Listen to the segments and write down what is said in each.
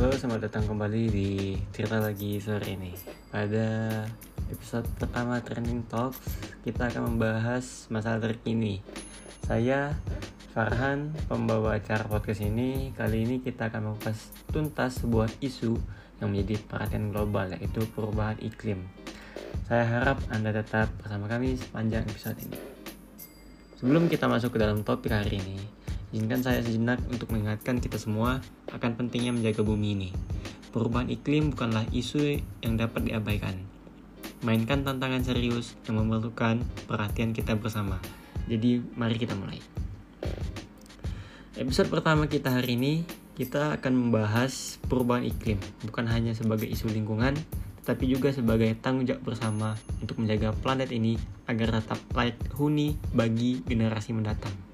Halo, selamat datang kembali di cerita lagi sore ini. Pada episode pertama Trending Talks, kita akan membahas masalah terkini. Saya Farhan, pembawa acara podcast ini. Kali ini kita akan membahas tuntas sebuah isu yang menjadi perhatian global, yaitu perubahan iklim. Saya harap Anda tetap bersama kami sepanjang episode ini. Sebelum kita masuk ke dalam topik hari ini, Izinkan saya sejenak untuk mengingatkan kita semua akan pentingnya menjaga bumi ini. Perubahan iklim bukanlah isu yang dapat diabaikan. Mainkan tantangan serius yang memerlukan perhatian kita bersama. Jadi, mari kita mulai. Episode pertama kita hari ini, kita akan membahas perubahan iklim, bukan hanya sebagai isu lingkungan, tetapi juga sebagai tanggung jawab bersama untuk menjaga planet ini agar tetap layak huni bagi generasi mendatang.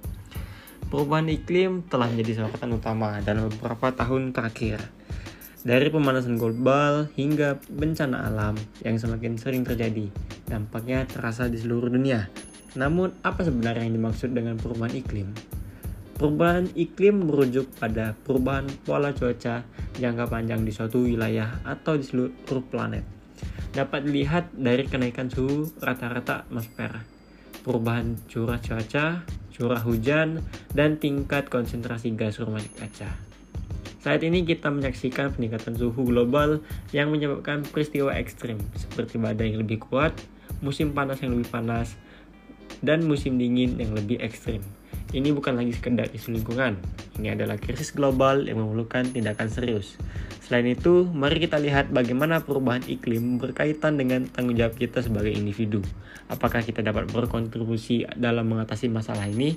Perubahan iklim telah menjadi sorotan utama dalam beberapa tahun terakhir. Dari pemanasan global hingga bencana alam yang semakin sering terjadi, dampaknya terasa di seluruh dunia. Namun, apa sebenarnya yang dimaksud dengan perubahan iklim? Perubahan iklim merujuk pada perubahan pola cuaca jangka panjang di suatu wilayah atau di seluruh planet. Dapat dilihat dari kenaikan suhu rata-rata atmosfer, perubahan curah cuaca, curah hujan, dan tingkat konsentrasi gas rumah kaca. Saat ini kita menyaksikan peningkatan suhu global yang menyebabkan peristiwa ekstrim seperti badai yang lebih kuat, musim panas yang lebih panas, dan musim dingin yang lebih ekstrim. Ini bukan lagi sekedar isu lingkungan, ini adalah krisis global yang memerlukan tindakan serius. Selain itu, mari kita lihat bagaimana perubahan iklim berkaitan dengan tanggung jawab kita sebagai individu. Apakah kita dapat berkontribusi dalam mengatasi masalah ini?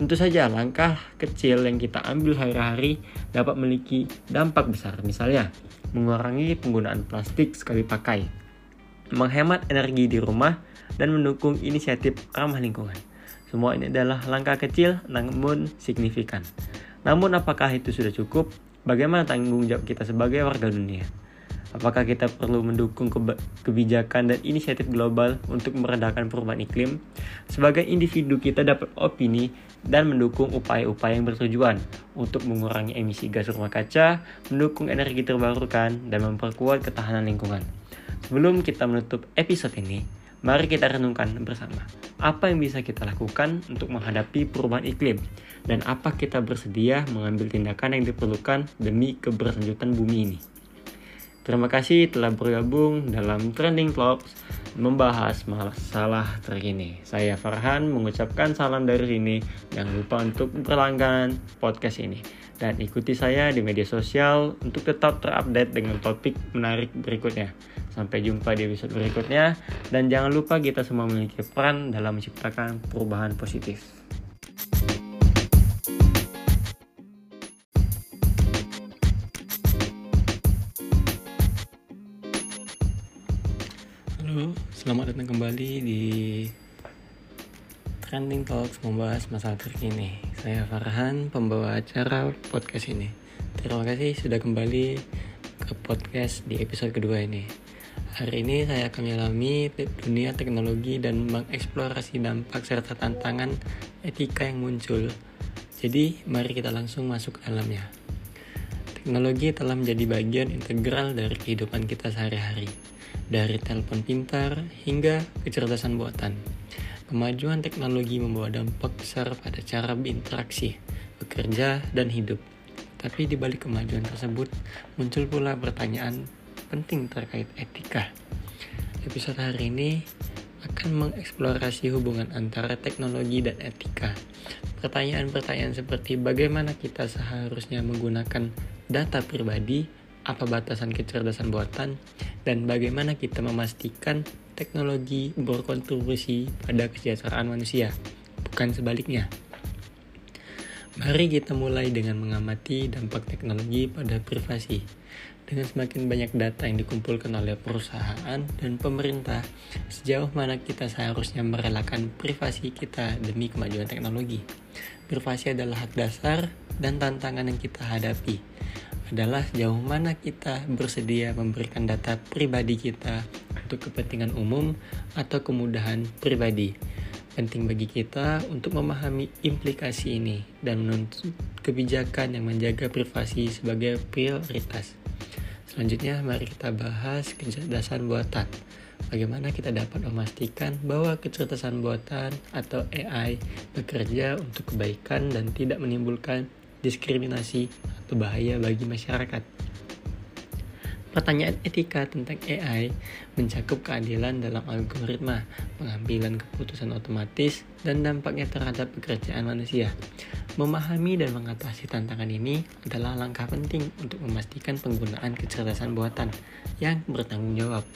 Tentu saja langkah kecil yang kita ambil hari-hari dapat memiliki dampak besar. Misalnya, mengurangi penggunaan plastik sekali pakai, menghemat energi di rumah, dan mendukung inisiatif ramah lingkungan. Semua ini adalah langkah kecil namun signifikan. Namun apakah itu sudah cukup? Bagaimana tanggung jawab kita sebagai warga dunia? Apakah kita perlu mendukung kebijakan dan inisiatif global untuk meredakan perubahan iklim? Sebagai individu kita dapat opini dan mendukung upaya-upaya yang bertujuan untuk mengurangi emisi gas rumah kaca, mendukung energi terbarukan, dan memperkuat ketahanan lingkungan. Sebelum kita menutup episode ini, Mari kita renungkan bersama, apa yang bisa kita lakukan untuk menghadapi perubahan iklim dan apa kita bersedia mengambil tindakan yang diperlukan demi keberlanjutan bumi ini. Terima kasih telah bergabung dalam Trending Talks membahas masalah terkini. Saya Farhan mengucapkan salam dari sini. Jangan lupa untuk berlangganan podcast ini dan ikuti saya di media sosial untuk tetap terupdate dengan topik menarik berikutnya. Sampai jumpa di episode berikutnya dan jangan lupa kita semua memiliki peran dalam menciptakan perubahan positif. Halo, selamat datang kembali di Trending Talks membahas masalah terkini. Saya Farhan, pembawa acara podcast ini. Terima kasih sudah kembali ke podcast di episode kedua ini. Hari ini saya akan menyelami dunia teknologi dan mengeksplorasi dampak serta tantangan etika yang muncul. Jadi, mari kita langsung masuk ke dalamnya. Teknologi telah menjadi bagian integral dari kehidupan kita sehari-hari, dari telepon pintar hingga kecerdasan buatan Kemajuan teknologi membawa dampak besar pada cara berinteraksi, bekerja, dan hidup. Tapi di balik kemajuan tersebut, muncul pula pertanyaan penting terkait etika. Episode hari ini akan mengeksplorasi hubungan antara teknologi dan etika. Pertanyaan-pertanyaan seperti bagaimana kita seharusnya menggunakan data pribadi, apa batasan kecerdasan buatan, dan bagaimana kita memastikan teknologi berkontribusi pada kesejahteraan manusia, bukan sebaliknya. Mari kita mulai dengan mengamati dampak teknologi pada privasi. Dengan semakin banyak data yang dikumpulkan oleh perusahaan dan pemerintah, sejauh mana kita seharusnya merelakan privasi kita demi kemajuan teknologi. Privasi adalah hak dasar dan tantangan yang kita hadapi adalah sejauh mana kita bersedia memberikan data pribadi kita untuk kepentingan umum atau kemudahan pribadi. Penting bagi kita untuk memahami implikasi ini dan menuntut kebijakan yang menjaga privasi sebagai prioritas. Selanjutnya mari kita bahas kecerdasan buatan. Bagaimana kita dapat memastikan bahwa kecerdasan buatan atau AI bekerja untuk kebaikan dan tidak menimbulkan diskriminasi atau bahaya bagi masyarakat. Pertanyaan etika tentang AI mencakup keadilan dalam algoritma, pengambilan keputusan otomatis, dan dampaknya terhadap pekerjaan manusia. Memahami dan mengatasi tantangan ini adalah langkah penting untuk memastikan penggunaan kecerdasan buatan yang bertanggung jawab.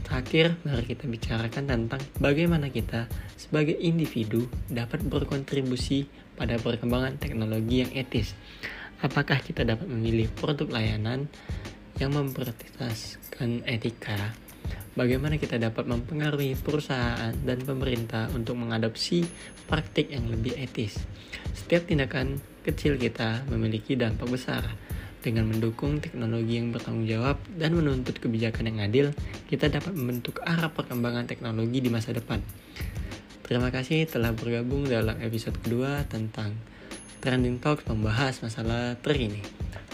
Terakhir, mari kita bicarakan tentang bagaimana kita sebagai individu dapat berkontribusi pada perkembangan teknologi yang etis. Apakah kita dapat memilih produk layanan yang memprioritaskan etika, bagaimana kita dapat mempengaruhi perusahaan dan pemerintah untuk mengadopsi praktik yang lebih etis. Setiap tindakan kecil kita memiliki dampak besar. Dengan mendukung teknologi yang bertanggung jawab dan menuntut kebijakan yang adil, kita dapat membentuk arah perkembangan teknologi di masa depan. Terima kasih telah bergabung dalam episode kedua tentang Trending Talks membahas masalah terkini.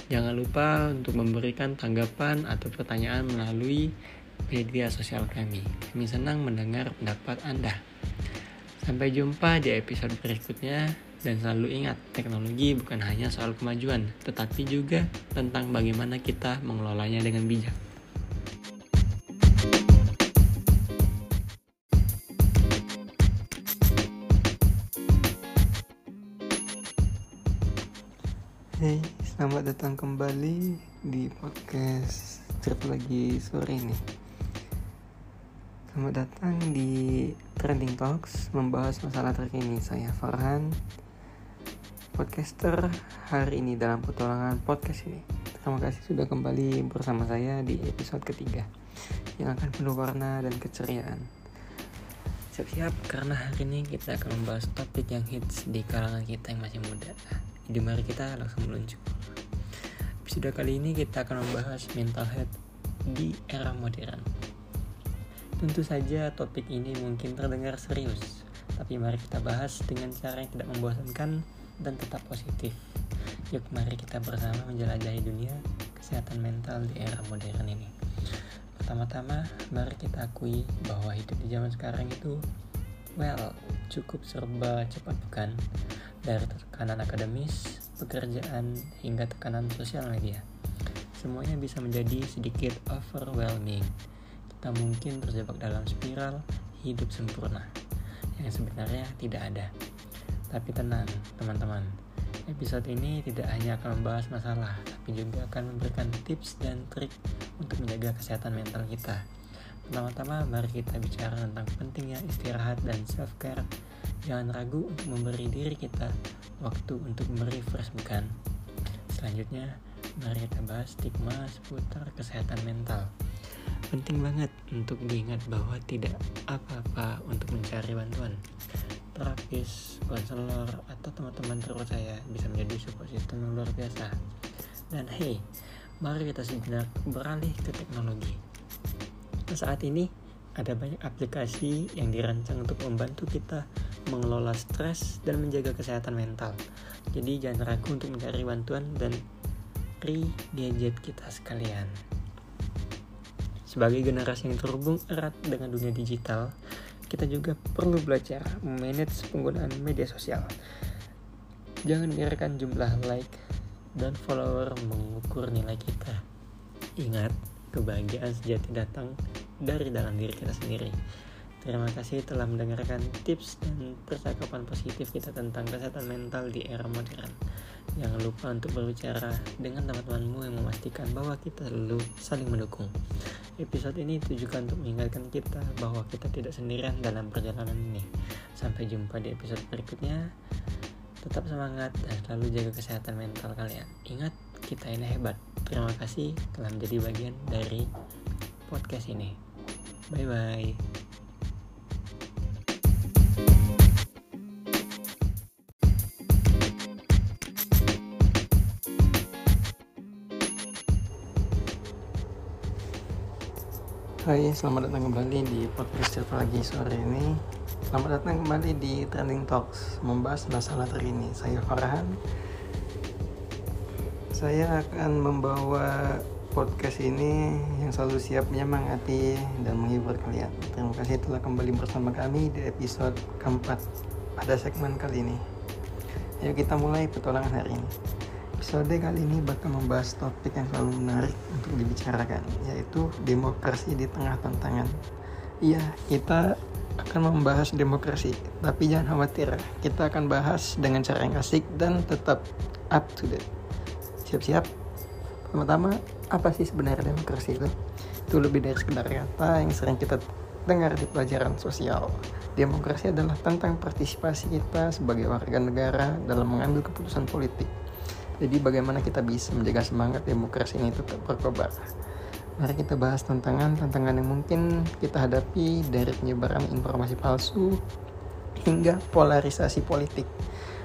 Jangan lupa untuk memberikan tanggapan atau pertanyaan melalui media sosial kami. Kami senang mendengar pendapat Anda. Sampai jumpa di episode berikutnya dan selalu ingat, teknologi bukan hanya soal kemajuan, tetapi juga tentang bagaimana kita mengelolanya dengan bijak. Selamat datang kembali di podcast cerita lagi sore ini. Selamat datang di Trending Talks membahas masalah terkini. Saya Farhan, podcaster hari ini dalam petualangan podcast ini. Terima kasih sudah kembali bersama saya di episode ketiga yang akan penuh warna dan keceriaan. Siap-siap karena hari ini kita akan membahas topik yang hits di kalangan kita yang masih muda. Jadi mari kita langsung meluncur. Episode kali ini kita akan membahas mental health di era modern. Tentu saja topik ini mungkin terdengar serius, tapi mari kita bahas dengan cara yang tidak membosankan dan tetap positif. Yuk mari kita bersama menjelajahi dunia kesehatan mental di era modern ini. Pertama-tama, mari kita akui bahwa hidup di zaman sekarang itu, well, cukup serba cepat bukan? dari tekanan akademis, pekerjaan, hingga tekanan sosial media. Semuanya bisa menjadi sedikit overwhelming. Kita mungkin terjebak dalam spiral hidup sempurna yang sebenarnya tidak ada. Tapi tenang, teman-teman. Episode ini tidak hanya akan membahas masalah, tapi juga akan memberikan tips dan trik untuk menjaga kesehatan mental kita. Pertama-tama, mari kita bicara tentang pentingnya istirahat dan self-care Jangan ragu untuk memberi diri kita waktu untuk merefresh bukan? Selanjutnya, mari kita bahas stigma seputar kesehatan mental. Penting banget untuk diingat bahwa tidak apa-apa untuk mencari bantuan. Terapis, konselor, atau teman-teman terpercaya bisa menjadi support system yang luar biasa. Dan hey, mari kita sejenak beralih ke teknologi. Saat ini, ada banyak aplikasi yang dirancang untuk membantu kita mengelola stres dan menjaga kesehatan mental. Jadi jangan ragu untuk mencari bantuan dan free gadget kita sekalian. Sebagai generasi yang terhubung erat dengan dunia digital, kita juga perlu belajar manage penggunaan media sosial. Jangan biarkan jumlah like dan follower mengukur nilai kita. Ingat, kebahagiaan sejati datang dari dalam diri kita sendiri. Terima kasih telah mendengarkan tips dan percakapan positif kita tentang kesehatan mental di era modern. Jangan lupa untuk berbicara dengan teman-temanmu yang memastikan bahwa kita selalu saling mendukung. Episode ini ditujukan untuk mengingatkan kita bahwa kita tidak sendirian dalam perjalanan ini. Sampai jumpa di episode berikutnya. Tetap semangat dan selalu jaga kesehatan mental kalian. Ingat, kita ini hebat. Terima kasih telah menjadi bagian dari podcast ini. Bye bye. Hai, selamat datang kembali di podcast cerita lagi sore ini. Selamat datang kembali di Trending Talks, membahas masalah terkini. Saya Farhan. Saya akan membawa podcast ini yang selalu siap menyemangati dan menghibur kalian. Terima kasih telah kembali bersama kami di episode keempat pada segmen kali ini. Yuk kita mulai petualangan hari ini. Episode kali ini bakal membahas topik yang selalu menarik untuk dibicarakan, yaitu demokrasi di tengah tantangan. Iya, kita akan membahas demokrasi, tapi jangan khawatir, kita akan bahas dengan cara yang asik dan tetap up to date. Siap-siap? Pertama, apa sih sebenarnya demokrasi itu? Itu lebih dari sekedar kata yang sering kita dengar di pelajaran sosial. Demokrasi adalah tentang partisipasi kita sebagai warga negara dalam mengambil keputusan politik. Jadi bagaimana kita bisa menjaga semangat demokrasi ini tetap berkobar. Mari kita bahas tantangan-tantangan yang mungkin kita hadapi dari penyebaran informasi palsu hingga polarisasi politik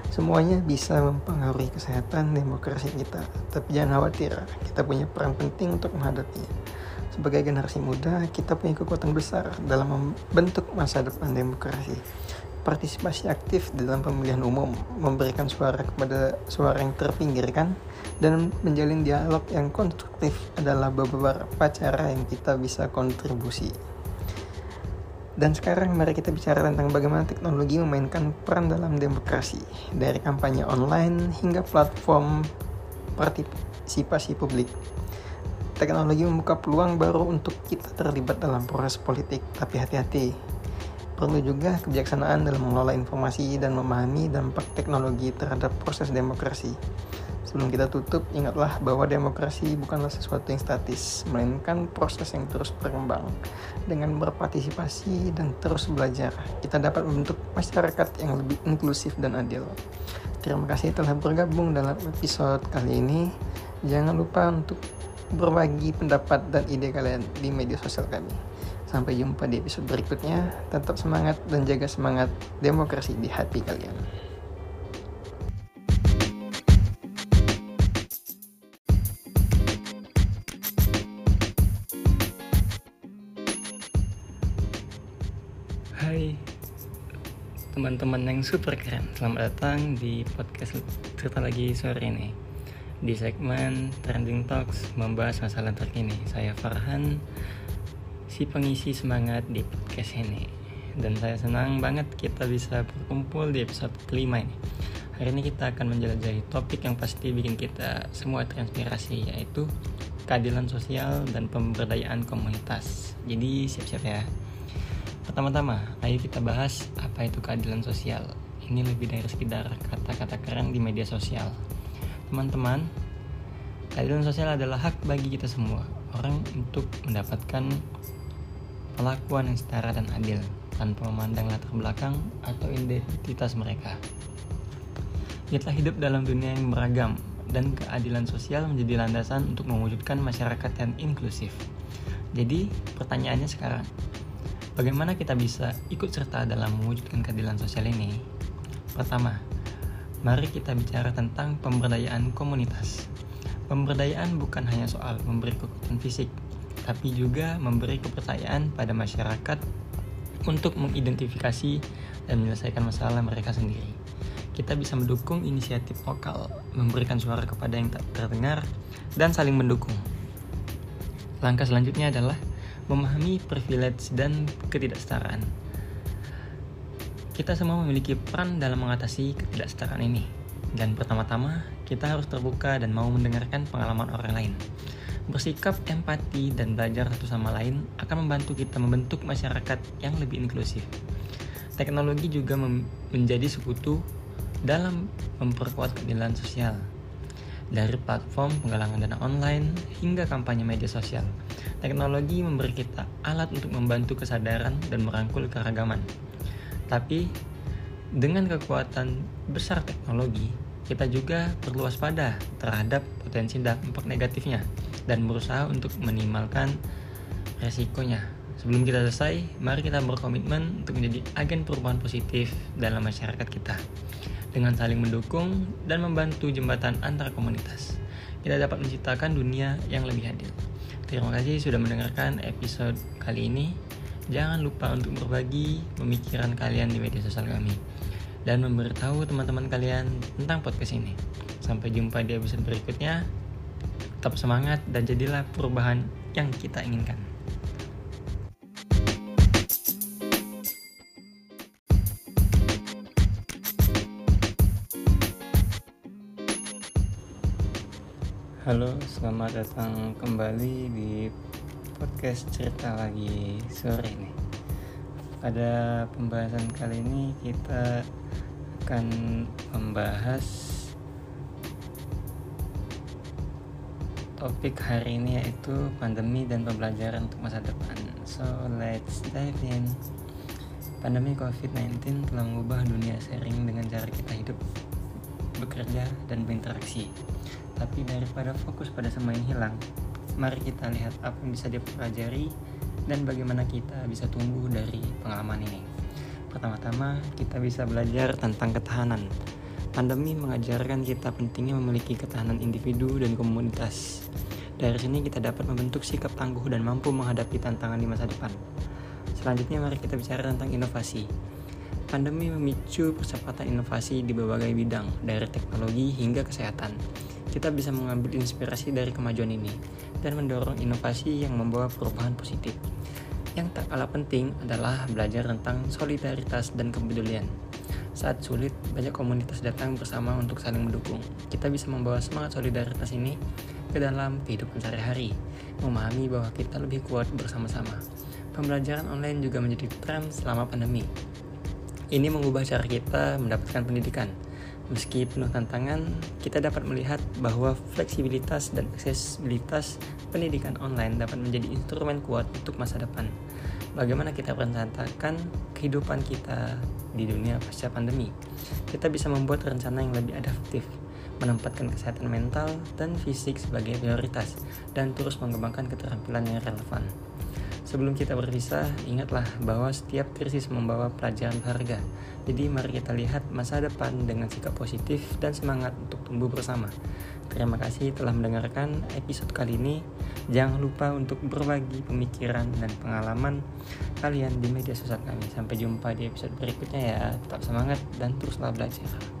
semuanya bisa mempengaruhi kesehatan demokrasi kita. Tapi jangan khawatir, kita punya peran penting untuk menghadapinya. Sebagai generasi muda, kita punya kekuatan besar dalam membentuk masa depan demokrasi. Partisipasi aktif dalam pemilihan umum, memberikan suara kepada suara yang terpinggirkan, dan menjalin dialog yang konstruktif adalah beberapa cara yang kita bisa kontribusi. Dan sekarang mari kita bicara tentang bagaimana teknologi memainkan peran dalam demokrasi, dari kampanye online hingga platform partisipasi publik. Teknologi membuka peluang baru untuk kita terlibat dalam proses politik, tapi hati-hati. Perlu juga kebijaksanaan dalam mengelola informasi dan memahami dampak teknologi terhadap proses demokrasi. Sebelum kita tutup, ingatlah bahwa demokrasi bukanlah sesuatu yang statis, melainkan proses yang terus berkembang. Dengan berpartisipasi dan terus belajar, kita dapat membentuk masyarakat yang lebih inklusif dan adil. Terima kasih telah bergabung dalam episode kali ini. Jangan lupa untuk berbagi pendapat dan ide kalian di media sosial kami. Sampai jumpa di episode berikutnya. Tetap semangat dan jaga semangat demokrasi di hati kalian. Teman-teman yang super keren. Selamat datang di podcast cerita lagi sore ini. Di segmen Trending Talks membahas masalah terkini. Saya Farhan, si pengisi semangat di podcast ini. Dan saya senang banget kita bisa berkumpul di episode kelima ini. Hari ini kita akan menjelajahi topik yang pasti bikin kita semua transpirasi Yaitu keadilan sosial dan pemberdayaan komunitas. Jadi siap-siap ya Pertama-tama, ayo kita bahas apa itu keadilan sosial. Ini lebih dari sekedar kata-kata keren di media sosial. Teman-teman, keadilan sosial adalah hak bagi kita semua, orang untuk mendapatkan perlakuan yang setara dan adil tanpa memandang latar belakang atau identitas mereka. Kita hidup dalam dunia yang beragam dan keadilan sosial menjadi landasan untuk mewujudkan masyarakat yang inklusif. Jadi, pertanyaannya sekarang, Bagaimana kita bisa ikut serta dalam mewujudkan keadilan sosial ini? Pertama, mari kita bicara tentang pemberdayaan komunitas. Pemberdayaan bukan hanya soal memberi kekuatan fisik, tapi juga memberi kepercayaan pada masyarakat untuk mengidentifikasi dan menyelesaikan masalah mereka sendiri. Kita bisa mendukung inisiatif lokal, memberikan suara kepada yang tak terdengar, dan saling mendukung. Langkah selanjutnya adalah memahami privilege dan ketidaksetaraan. Kita semua memiliki peran dalam mengatasi ketidaksetaraan ini. Dan pertama-tama, kita harus terbuka dan mau mendengarkan pengalaman orang lain. Bersikap empati dan belajar satu sama lain akan membantu kita membentuk masyarakat yang lebih inklusif. Teknologi juga menjadi sekutu dalam memperkuat keadilan sosial. Dari platform penggalangan dana online hingga kampanye media sosial, Teknologi memberi kita alat untuk membantu kesadaran dan merangkul keragaman. Tapi dengan kekuatan besar teknologi, kita juga perlu waspada terhadap potensi dampak negatifnya dan berusaha untuk minimalkan resikonya. Sebelum kita selesai, mari kita berkomitmen untuk menjadi agen perubahan positif dalam masyarakat kita dengan saling mendukung dan membantu jembatan antar komunitas. Kita dapat menciptakan dunia yang lebih adil. Terima kasih sudah mendengarkan episode kali ini. Jangan lupa untuk berbagi pemikiran kalian di media sosial kami dan memberitahu teman-teman kalian tentang podcast ini. Sampai jumpa di episode berikutnya. Tetap semangat dan jadilah perubahan yang kita inginkan. Selamat datang kembali di podcast cerita lagi sore ini. Pada pembahasan kali ini kita akan membahas topik hari ini yaitu pandemi dan pembelajaran untuk masa depan. So, let's dive in. Pandemi COVID-19 telah mengubah dunia sharing dengan cara kita hidup, bekerja, dan berinteraksi tapi daripada fokus pada semua yang hilang, mari kita lihat apa yang bisa dipelajari dan bagaimana kita bisa tumbuh dari pengalaman ini. Pertama-tama, kita bisa belajar tentang ketahanan. Pandemi mengajarkan kita pentingnya memiliki ketahanan individu dan komunitas. Dari sini kita dapat membentuk sikap tangguh dan mampu menghadapi tantangan di masa depan. Selanjutnya mari kita bicara tentang inovasi. Pandemi memicu percepatan inovasi di berbagai bidang, dari teknologi hingga kesehatan kita bisa mengambil inspirasi dari kemajuan ini dan mendorong inovasi yang membawa perubahan positif. Yang tak kalah penting adalah belajar tentang solidaritas dan kepedulian. Saat sulit, banyak komunitas datang bersama untuk saling mendukung. Kita bisa membawa semangat solidaritas ini ke dalam kehidupan sehari-hari, memahami bahwa kita lebih kuat bersama-sama. Pembelajaran online juga menjadi tren selama pandemi. Ini mengubah cara kita mendapatkan pendidikan Meski penuh tantangan, kita dapat melihat bahwa fleksibilitas dan aksesibilitas pendidikan online dapat menjadi instrumen kuat untuk masa depan. Bagaimana kita merencanakan kehidupan kita di dunia pasca pandemi? Kita bisa membuat rencana yang lebih adaptif, menempatkan kesehatan mental dan fisik sebagai prioritas, dan terus mengembangkan keterampilan yang relevan. Sebelum kita berpisah, ingatlah bahwa setiap krisis membawa pelajaran berharga. Jadi mari kita lihat masa depan dengan sikap positif dan semangat untuk tumbuh bersama. Terima kasih telah mendengarkan episode kali ini. Jangan lupa untuk berbagi pemikiran dan pengalaman kalian di media sosial kami. Sampai jumpa di episode berikutnya ya. Tetap semangat dan teruslah belajar.